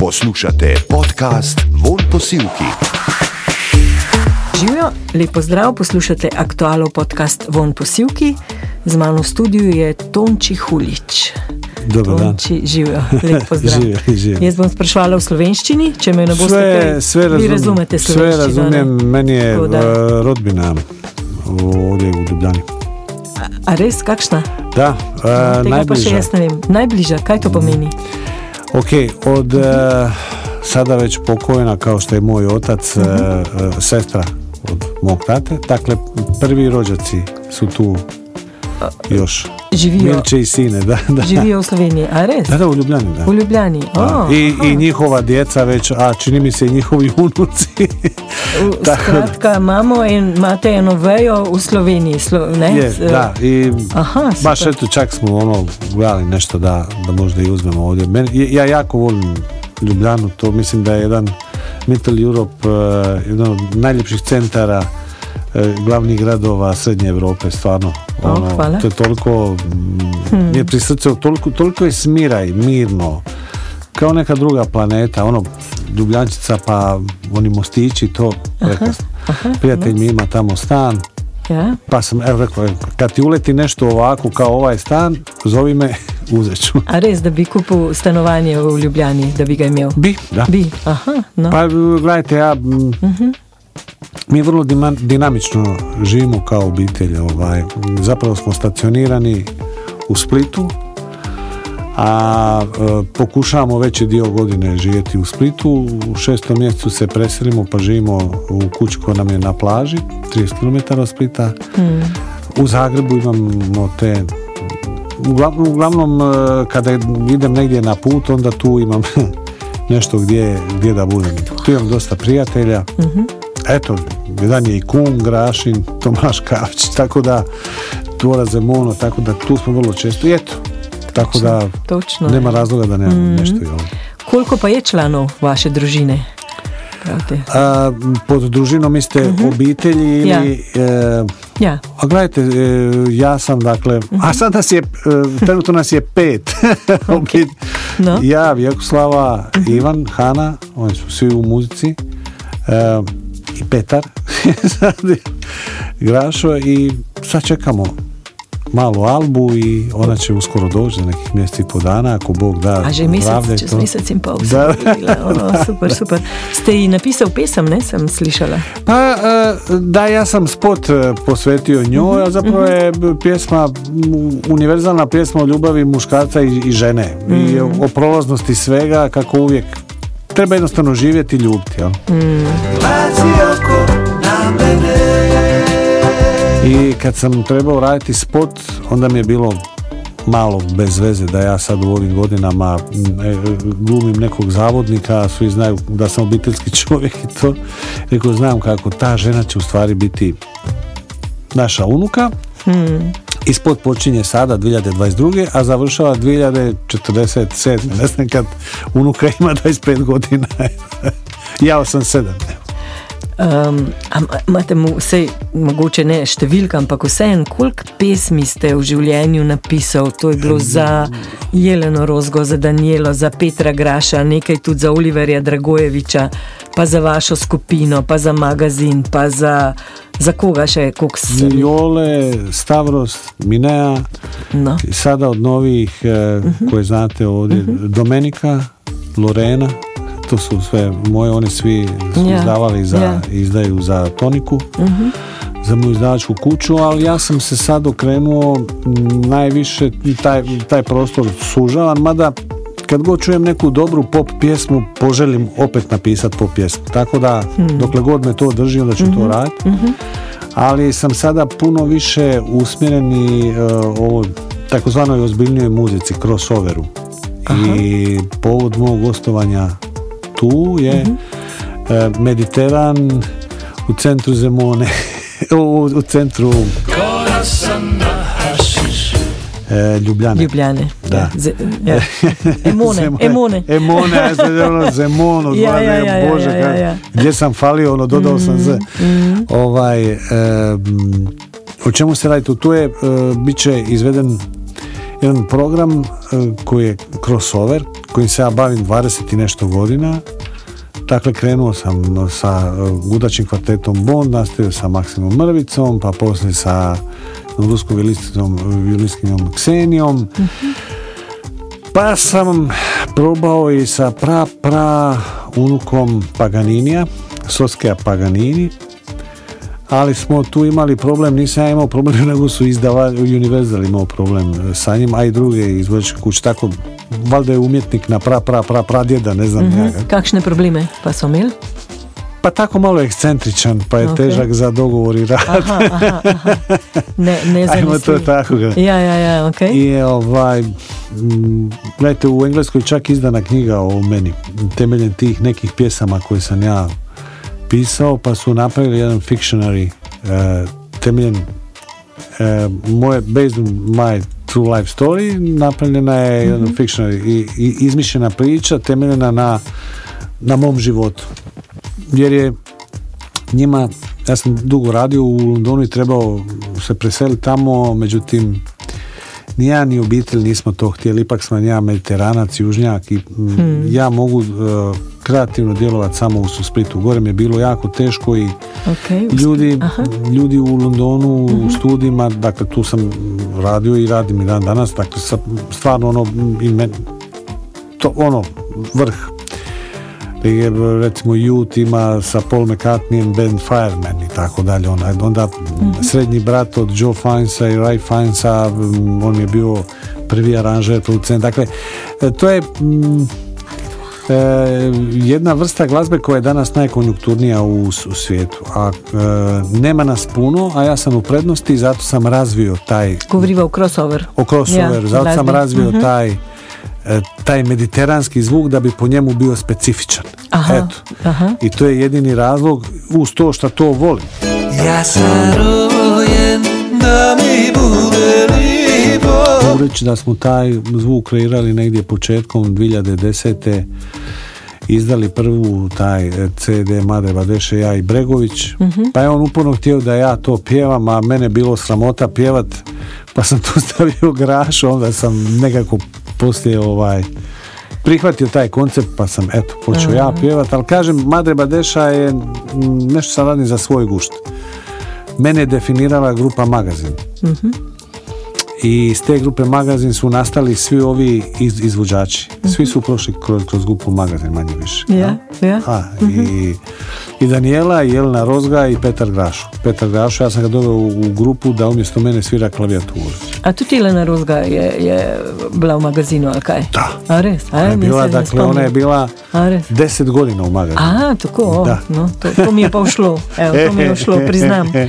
Poslušate podcast Von Posilki. Živijo, lepo zdrav, poslušate aktualno podcast Von Posilki. Z mano v studiu je Tonči Hulič. Dobar dan. Tonči, živijo, lepo zdrav. Živijo, živijo. Jaz bom sprašvala v slovenščini, če me ne boste Sve, sve, Vi razumem, razumete sve razumijem, ne? meni je Tako uh, rodbina ovdje u Ljubljani. A res, kakšna? Da, uh, Tega pa še najbliža. jaz ne vem. Najbliža, kaj to pomeni? Ok, od uh, sada već pokojena kao što je moj otac, uh, Mhm. uh, sestra od mog tate, dakle prvi rođaci su tu još. Živijo, Milče i sine, da, da. živijo v Sloveniji, a res? Da, da, u Ljubljani, da. V Ljubljani. O, I, aha. I njihova djeca već, a čini mi se i njihovi unuci. Skratka, imamo en, imate eno vejo v Sloveniji. Slo, ne? je, S- da, i Aha, Baš super. eto, čak smo ono gledali nešto da, da možda i uzmemo ovdje. Meni, ja jako volim Ljubljanu, to mislim da je jedan Middle Europe, eh, jedan od najljepših centara glavnih gradova Srednje Europe, stvarno. Ono, hvala. To je toliko, mm, je pri srcu, toliko, toliko je smiraj, mirno, kao neka druga planeta, ono, Ljubljančica pa oni mostići, to prekrasno. Prijatelj mi ima tamo stan, Ja? pa sam evo rekao, kad ti uleti nešto ovako kao ovaj stan, zovi me, uzet ću. A res, da bi kupil stanovanje v Ljubljani, da bi ga imel? Bi, da. Bi, aha, no. Pa gledajte, ja, m, mi vrlo dinamično živimo kao obitelj. Ovaj. Zapravo smo stacionirani u Splitu, a e, pokušavamo veći dio godine živjeti u Splitu. U šestom mjesecu se preselimo pa živimo u kući koja nam je na plaži, 30 km od Splita. U Zagrebu imamo te uglavnom, uglavnom e, kada idem negdje na put onda tu imam nešto gdje, gdje da budem. Tu imam dosta prijatelja. Eto, jedan je i Kum, Grašin, Tomaš Kavić, tako da Dvora Zemono, tako da tu smo vrlo često. I eto, tako da Točno. nema razloga da nemam nešto i ovo. Koliko pa je članov vaše družine? A, pod družinom mislite obitelji Ja. ili... e, Ja, a gledajte, e, ja sam dakle, a sad nas je, e, trenutno nas je pet. Obit- No. Ja, Vjekoslava, Ivan, Hana, oni su svi u muzici. I Petar, je Grašo i sad čekamo malu albu i ona će uskoro doći za nekih mjesec i po dana, ako Bog da a že i mesec, čez to. in pol. Da. super, super. Ste ji napisal pesem, ne, sem slišala. Pa e, da, ja sam spot e, posvetio njoj, a zapravo je b- pjesma, m, univerzalna pjesma o ljubavi muškarca i, i žene. I o prolaznosti svega, kako uvijek treba jednostavno živjeti i ljubiti. Jel? I kad sam trebao raditi spot, onda mi je bilo malo bez veze da ja sad u ovim godinama m, e, glumim nekog zavodnika, svi znaju da sam obiteljski čovjek i to. Rekao, znam kako ta žena će u stvari biti naša unuka. I spot počinje sada 2022. a završava 2047. Ne znam kad unuka ima 25 godina. ja 87. Um, a ma- imate mu vse, mogoče ne številka, ampak vseeno, koliko pesmi ste v življenju napisal? To je bilo za Jeleno Rozgo, za Danielo, za Petra Graša, nekaj tudi za Oliverja Dragojeviča, pa za vašo skupino, pa za magazin, pa za, za koga še, koliko se. Jole, Stavros, Minea, No. i sada od novih e, koje znate ovdje, Domenika, Lorena, to su sve moje, oni svi su Ja, izdavali za, ja. izdaju za Toniku, za moju izdavačku kuću, ali ja sam se sad okrenuo najviše, taj, taj prostor sužavan, mada kad god čujem neku dobru pop pjesmu, poželim opet napisati pop pjesmu. Tako da, dokle god me to drži, onda ću to raditi. Ali sam sada puno više usmjeren i uh, ovo takozvanoj ozbiljnijoj muzici, crossoveru. I povod mog gostovanja tu je e, Mediteran u centru Zemone, u, u centru e, Ljubljane. Ljubljane. Da. Ja, z, ja. Emone, emone. Emone, ja sam ono Zemonu, Ja, ja, ja, ja, Bože, ja, gdje sam falio, ono, dodao sam se. Ovaj, e, o čemu se radi tu? Tu je, e, bit će izveden jedan program e, koji je crossover, kojim se ja bavim 20 i nešto godina. Dakle, krenuo sam sa e, gudačim kvartetom Bond, nastavio sa Maksimom Mrvicom, pa poslije sa ruskom violinskinjom Ksenijom. Pa sam probao i sa pra pra unukom Paganinija, Soskija Paganini, ali smo tu imali problem, nisam ja imao problem, nego su izdava, Universal imao problem sa njim, a i druge izvođačke kuće, tako valjda je umjetnik na pra, pra, pra, pradjeda, ne znam Mhm. ja. Kakšne probleme pa so imeli? Pa tako malo ekscentričan, pa je Ok. težak za dogovor i rad. Aha, aha, aha. Ne, ne Ajmo to tako ga. Ja, ja, ja, ok. I ovaj, mm, gledajte, u Engleskoj čak izdana knjiga o meni, temeljem tih nekih pjesama koje sam ja pisao, pa su napravili jedan fictionary eh, temeljem eh, moje, based on my true life story, napravljena je jedan fictionary i, i izmišljena priča temeljena na, na mom životu. Jer je njima, ja sam dugo radio u Londonu i trebao se preseliti tamo, međutim ni ja ni obitelj nismo to htjeli, ipak sam ja mediteranac, južnjak i mm, ja mogu e, kreativno djelovati samo u Splitu. Gore mi je bilo jako teško i Ok, ljudi, Aha. ljudi u Londonu u studijima, dakle tu sam radio i radim i dan danas, dakle stvarno ono i men, to ono vrh I, recimo Youth ima sa Paul McCartneyem band Fireman i tako dalje onda, onda srednji brat od Joe Finesa i Ray Finesa mm, on je bio prvi aranžer producent dakle e, to je mm, e, jedna vrsta glazbe koja je danas najkonjunkturnija u, u svijetu a e, nema nas puno a ja sam u prednosti i zato sam razvio taj Govoriva o crossover. o crossover, Ja, zato sam glazbi. razvio Mhm. taj taj mediteranski zvuk da bi po njemu bio specifičan. Aha, Eto. aha. I to je jedini razlog uz to što to volim. Ja sam rojen da mi bude lipo Mogu reći da smo taj zvuk kreirali negdje početkom 2010. izdali prvu taj e, CD Made Badeše ja i Bregović pa je on uporno htio da ja to pjevam a mene bilo sramota pjevat pa sam tu stavio graš onda sam nekako poslije ovaj prihvatio taj koncept pa sam eto počeo ja pjevat. Ali kažem Madre Badeša je nešto sam radim za svoj gušt. Mene je definirala grupa Magazin i iz te grupe magazin su nastali svi ovi iz, izvođači. Svi su prošli kroz, kroz grupu magazin manje više. Ja, ja. A, i, i Daniela, i Jelena Rozga i Petar Grašo. Petar Grašo, ja sam ga doveo u, u grupu da umjesto mene svira klavijaturu. A tudi Elena Rozga je, je bila v magazinu, ali kaj? Da. A res? A, Ona je bila, dakle, ona je bila deset godina u magazinu. A, tako, o, Da. no, to, to mi je pa ušlo, evo, to mi je ušlo, priznam.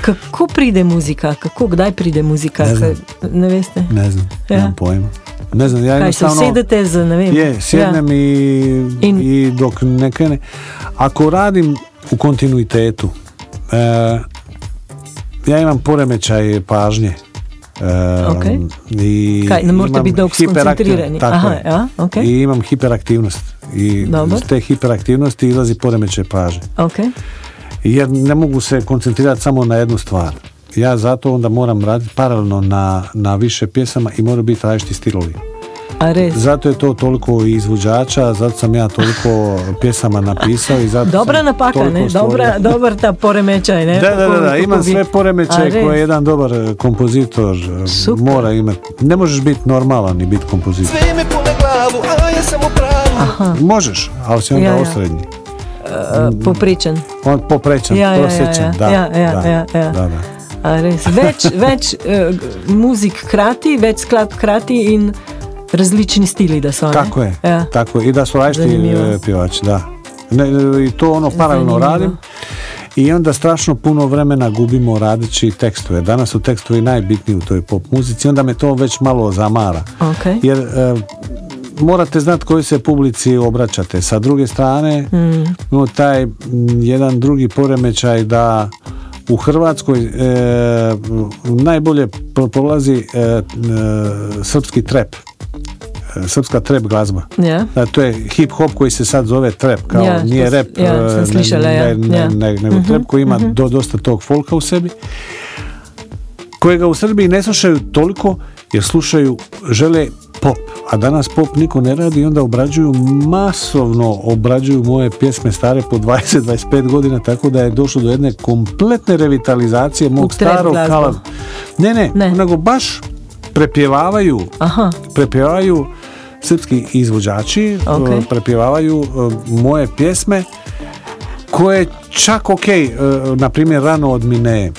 Kako pride muzika, kako, kdaj pride muzika, Ne znam. Kaj- ne veste? Ne znam, Ja. nemam pojma. Ne znam, ja Kaj se usedete za, ne vem. Je, sjednem i, In- i dok ne krene. Ako radim u kontinuitetu, e, ja imam poremećaj pažnje. E, Ok. i Kaj, ne morate biti dolgo hiperaktiv- skoncentrirani? Tako Aha, ja, ok. I imam hiperaktivnost. I Dobro. iz te hiperaktivnosti izlazi poremećaj pažnje. Ok, Jer ne mogu se koncentrirati samo na jednu stvar. Ja zato onda moram raditi paralelno na, na više pjesama i moraju biti različiti stilovi. a res. Zato je to toliko izvođača, zato sam ja toliko pjesama napisao i zato Dobra napaka, ne? Dobra, dobar ta poremećaj, ne? Da, da, da, da, imam sve poremećaje koje jedan dobar e, kompozitor e, Super. mora imati. Ne možeš biti normalan i biti kompozitor. Sve me pune glavu, a ja sam u pravu Možeš, ali si onda Ja, ja. osrednji. Uh, poprečen. On poprečan, Ja, ja, ja, prosječan, ja. da, Ja, ja, da, ja, ja. da, da. A. Več, več uh, muzik hkrati, več skladb hkrati in različni stili, da so. ne? Tako je, Ja. tako. I da su različiti pjevači, da. Ne, I to ono paralelno radim. I onda strašno puno vremena gubimo radeći tekstove. Danas su tekstovi najbitniji u toj pop muzici, onda me to već malo zamara. Ok. Jer morate znati kojoj se publici obraćate. Sa druge strane, Mm. no, taj jedan drugi poremećaj da u Hrvatskoj e, najbolje pro- prolazi e, e, srpski trep. E, Srpska trep glazba. Da, to je hip hop koji se sad zove trap, kao Ja, nije rap, e, sam ne- ne, ne, ja. ne- nego trap koji ima do, dosta tog folka u sebi, kojega u Srbiji ne slušaju toliko jer slušaju, žele pop, a danas pop niko ne radi i onda obrađuju masovno obrađuju moje pjesme stare po 20-25 godina tako da je došlo do jedne kompletne revitalizacije mog starog glazbu. kala. Ne, ne, Ne. nego baš prepjevavaju Aha, prepjevaju srpski izvođači, e, prepjevavaju e, moje pjesme koje čak ok, e, na primjer rano od mine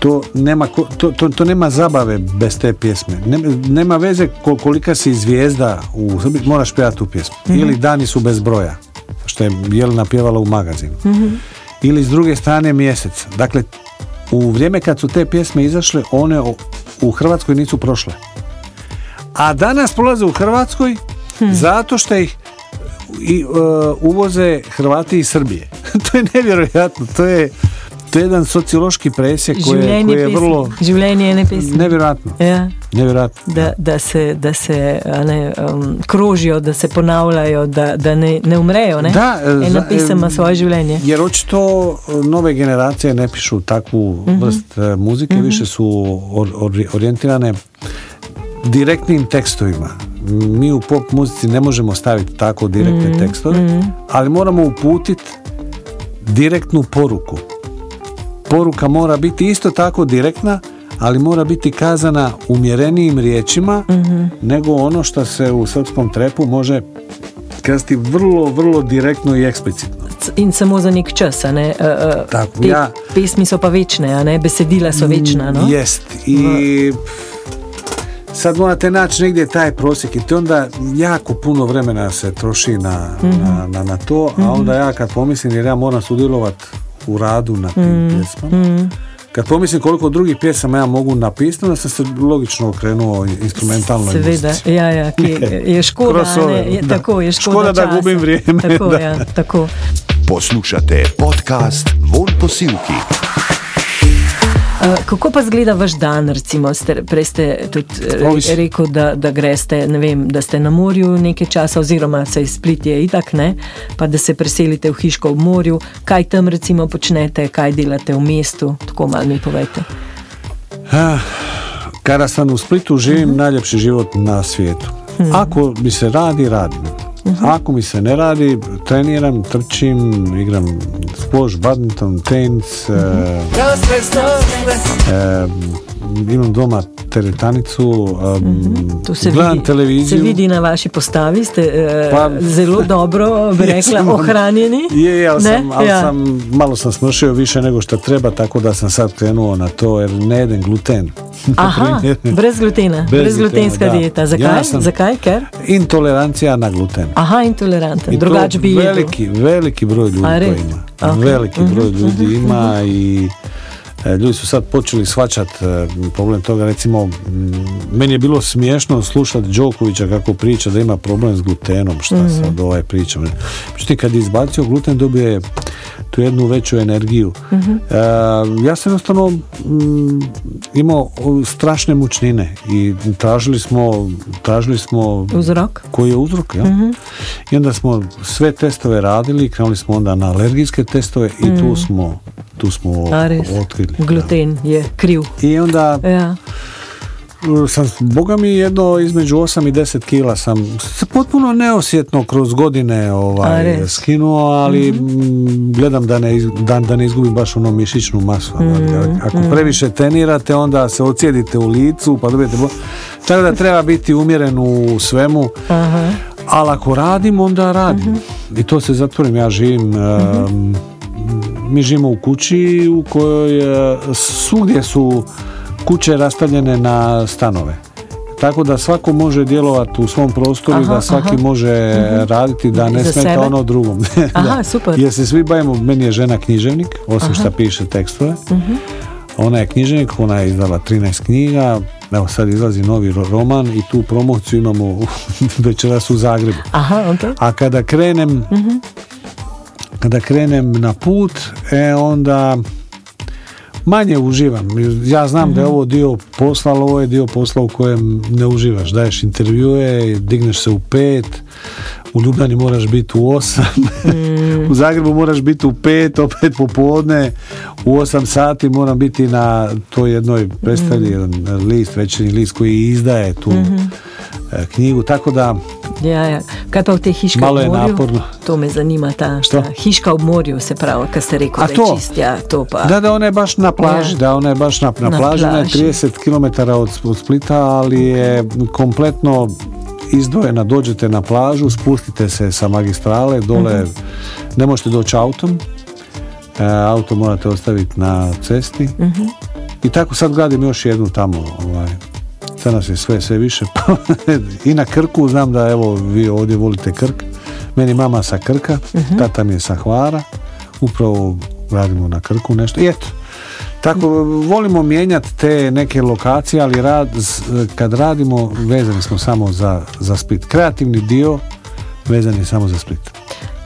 to nema, to, to, to nema zabave bez te pjesme. Nema, nema veze ko- kolika si zvijezda u Srbiji, moraš pjevati tu pjesmu. Ili Dani su bez broja, što je Jelena pjevala u magazinu. Ili s druge strane mjesec. Dakle, u vrijeme kad su te pjesme izašle, one u Hrvatskoj nisu prošle. A danas prolaze u Hrvatskoj zato što ih i, e, uvoze Hrvati iz Srbije. to je nevjerojatno. To je, to je jedan sociološki presjek koji je, koji je vrlo Življenje ene pesmi. nevjerojatno. Ja. Nevjerojatno. Da, da se, da se ne, um, krožijo, da se ponavljajo, da, da ne, ne umrejo. Ne? Da, e, Ena za- e, svoje življenje. Jer očito nove generacije ne pišu takvu Mhm. vrst e, muzike, više su or- or- orijentirane direktnim tekstovima. Mi u pop muzici ne možemo staviti tako direktne Mhm. tekstove, ali moramo uputiti direktnu poruku. Poruka mora biti isto tako direktna, ali mora biti kazana umjerenijim riječima Mhm. nego ono što se u srpskom trepu može kazati vrlo, vrlo direktno i eksplicitno. In samo za nek čas. a Ne? Uh, Tako, ja- pesmi so pa večne, a ne? besedila so večna. No? Jest. I sad morate naći negdje taj prosjek i to onda jako puno vremena se troši na, Mhm. na, na, na to, a onda ja kad pomislim, jer ja moram sudjelovati u radu na tim Mhm. pjesmama, kad pomislim koliko drugih pjesama ja mogu napisati, onda sam se logično okrenuo instrumentalnoj Seveda, muzici. ja, ja, ki je škoda, ne, je, da. tako je škoda, Škoda da časa. gubim vrijeme, Tako, da. ja, tako. Poslušate podcast Von Posilki. Uh, kako pa zgleda vaš dan, recimo, ste, prej ste tudi eh, rekel, da, da greste, ne vem, da ste na morju nekaj časa, oziroma se split je itak, ne, pa da se preselite v hiško v morju, kaj tam recimo počnete, kaj delate v mestu, tako malo mi povete. Ah, Kada sam u Splitu živim najljepši život na svijetu. Ako mi se radi, radim. Ako mi se ne radi, treniram, trčim, igram squash, badminton, tenis, e, Rasne snasne e, imam doma teretanicu, e, To se gledam vidi, televiziju. se vidi na vaši postavi, ste uh, Pa- zelo dobro, bi rekla, Jesam, ohranjeni. Je, je, ali, Ne? sam, ali Ja. sam, malo sam smršio više nego što treba, tako da sam sad krenuo na to, jer ne jedem gluten. Aha, brez glutena, Bez brez glutenska da. dijeta. Zakaj? Ja sam- Zakaj? Ker? Intolerancija na gluten. Aha, intoleranten, I to drugač bi jedel. veliki, veliki broj ljudi to ima. Ok. Veliki Mhm, broj ljudi ima i e, ljudi su sad počeli shvaćati problem toga. Recimo, meni je bilo smiješno slušati Đokovića kako priča da ima problem s glutenom, šta Mhm. sad ovaj priča. Međutim, kad je izbacio gluten, dobio je tu jednu veću energiju. Mhm. E, ja sam jednostavno mm, imao strašne mučnine i tražili smo, tražili smo Uzrok? koji je uzrok. Jel? I onda smo sve testove radili, krenuli smo onda na alergijske testove i tu smo tu smo A res? otkrili. Gluten je kriv. da. I onda Ja. uh, sam, boga mi jedno između 8 i 10 kila sam potpuno neosjetno kroz godine ovaj, skinuo, ali mm, gledam da ne, da, da ne izgubim baš ono mišićnu masu. ali Ako previše trenirate, onda se ocijedite u licu, pa dobijete... bo- Tako da treba biti umjeren u svemu. Aha. Ali ako radim, onda radim. I to se zatvorim. Ja živim... em, mi živimo u kući u kojoj svugdje su kuće rastavljene na stanove. Tako da svako može djelovati u svom prostoru i da svaki aha. može raditi da ne Za smeta sebe? ono drugom. Aha, Da. super. Jer se svi bavimo, meni je žena književnik, osim što piše tekstove. Mhm. Ona je književnik, ona je izdala 13 knjiga, evo sad izlazi novi ro- roman i tu promociju imamo večeras u Zagrebu. Aha, ok. A kada krenem kada krenem na put, e onda manje uživam. Ja znam da je ovo dio posla, ali ovo je dio posla u kojem ne uživaš. Daješ intervjue, digneš se u pet, u Ljubljani moraš biti u 8, u Zagrebu moraš biti u 5, opet popodne, u 8 sati moram biti na toj jednoj predstavlji, jedan list, večernji list koji izdaje tu e, knjigu, tako da Ja, ja. Kaj pa v tej hiški Malo je morju? naporno. To me zanima, ta, Što? ta hiška ob morju, se pravi, kar ste rekel, A da je to? čist, ja, to pa. Da, da, ona je baš na plaži, Ja. da, ona je baš na, na, Na plaži, ona je plaži. 30 km od, od Splita, ali je kompletno izdvojena, dođete na plažu, spustite se sa magistrale, dole Mhm. ne možete doći autom, e, auto morate ostaviti na cesti Mhm. i tako sad gradim još jednu tamo, ovaj, sad nas je sve, sve više i na Krku, znam da evo vi ovdje volite Krk, meni mama sa Krka, Mhm. tata mi je sa Hvara, upravo radimo na Krku nešto i eto, tako volimo mijenjati te neke lokacije, ali rad, kad radimo vezani smo samo za, za Split. Kreativni dio vezan je samo za Split.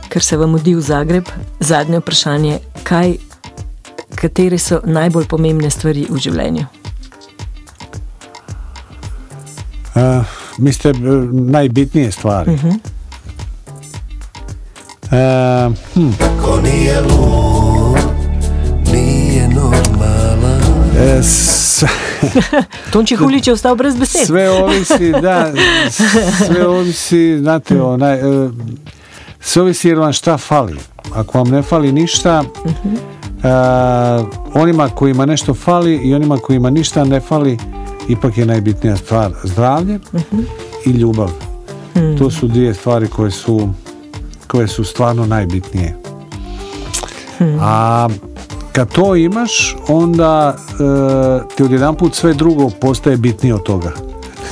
Ker se vam mudi v Zagreb, zadnje vprašanje, kaj, katere so najbolj pomembne stvari v življenju? Uh, mislite, e, najbitnije stvari. Mhm. E, hm, Ko nije lud, nije normalan e, s- Tonči Hulič je ostal brez besed. sve ovisi, da, sve ovisi, znate, onaj, e, sve ovisi jer vam šta fali. Ako vam ne fali ništa, e, onima kojima nešto fali i onima kojima ništa ne fali, ipak je najbitnija stvar zdravlje i ljubav. To su dvije stvari koje su koje su stvarno najbitnije. A kad to imaš, onda e, ti odjedanput sve drugo postaje bitnije od toga.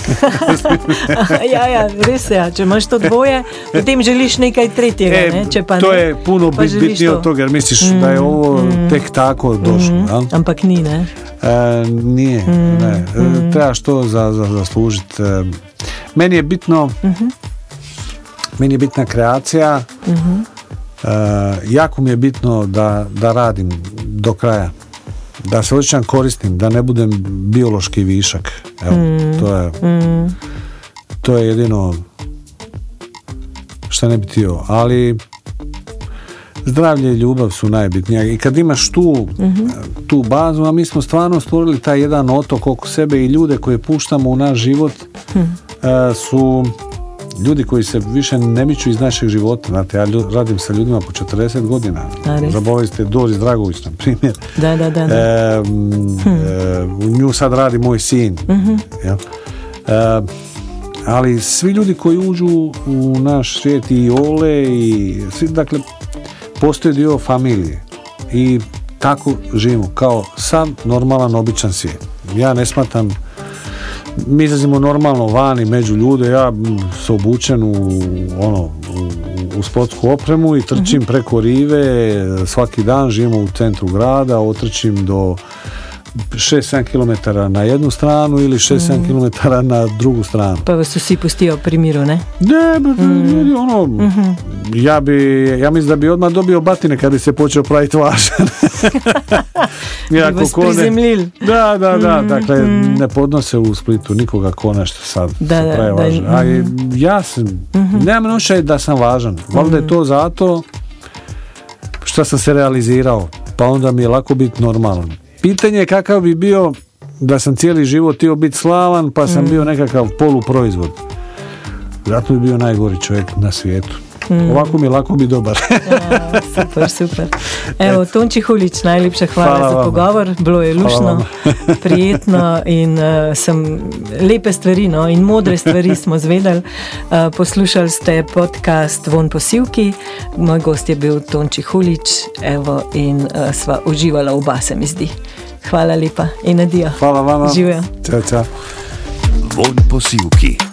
ja, ja, res je. Ja. Če imaš to dvoje, potem želiš nekaj tretjega. ne? Če pa E, to ne, je puno pa bit, bitnije to. Mm, od toga, jer misliš da je ovo tek tako došlo. jel? Ampak ni, ne? E, nije, Mm, ne. E, trebaš to za, za, zaslužiti. E, meni je bitno Mhm. meni je bitna kreacija E, jako mi je bitno da, da radim do kraja. Da se osjećam korisnim da ne budem biološki višak. Evo, Mm. to je to je jedino što ne bi htio ali zdravlje i ljubav su najbitnije. I kad imaš tu, tu bazu, a mi smo stvarno stvorili taj jedan otok oko sebe i ljude koje puštamo u naš život e, su ljudi koji se više ne miču iz našeg života. Znate, ja radim sa ljudima po 40 godina. Zaboravili ste Doris Dragović, na primjer. Da, da, da. da. E, e, u nju sad radi moj sin. jel? E, ali svi ljudi koji uđu u naš svijet i Ole i svi, dakle, postoje dio familije i tako živimo kao sam normalan običan svijet. Ja ne smatram mi izlazimo normalno vani među ljude, ja se obučen u, ono, u, u sportsku opremu i trčim preko rive svaki dan, živimo u centru grada, otrčim do 6-7 km na jednu stranu ili 6-7 km na drugu stranu. Pa vas vsi pustijo pri miru, ne? Ne, ba, ljudi, ono, ja bi, ja mislim da bi odmah dobio batine kad bi se počeo praviti važan. Bi Jako vas prizemljili. Da, da, da, dakle, ne podnose u Splitu nikoga ko nešto sad Da, se da, pravi da, važan. A i ja sam, nemam osjećaj da sam važan. Valjda je to zato što sam se realizirao, pa onda mi je lako biti normalan. Pitanje je kakav bi bio da sam cijeli život htio biti slavan, pa sam bio nekakav poluproizvod. Zato bi bio najgori čovjek na svijetu. Ovako mi je lako biti dobar. Ja, super, super. Evo, Tonči Hulič, najlepša hvala, Hvala za vama. pogovor. Bilo je lušno, prijetno in uh, sem lepe stvari no, in modre stvari smo zvedeli. Uh, poslušali ste podcast Von posilki, moj gost je bil Tonči Hulič evo, in uh, sva uživala oba, se mi zdi. Hvala lepa in adijo. Hvala vama. Živijo. Ćao, čao. Von posilki.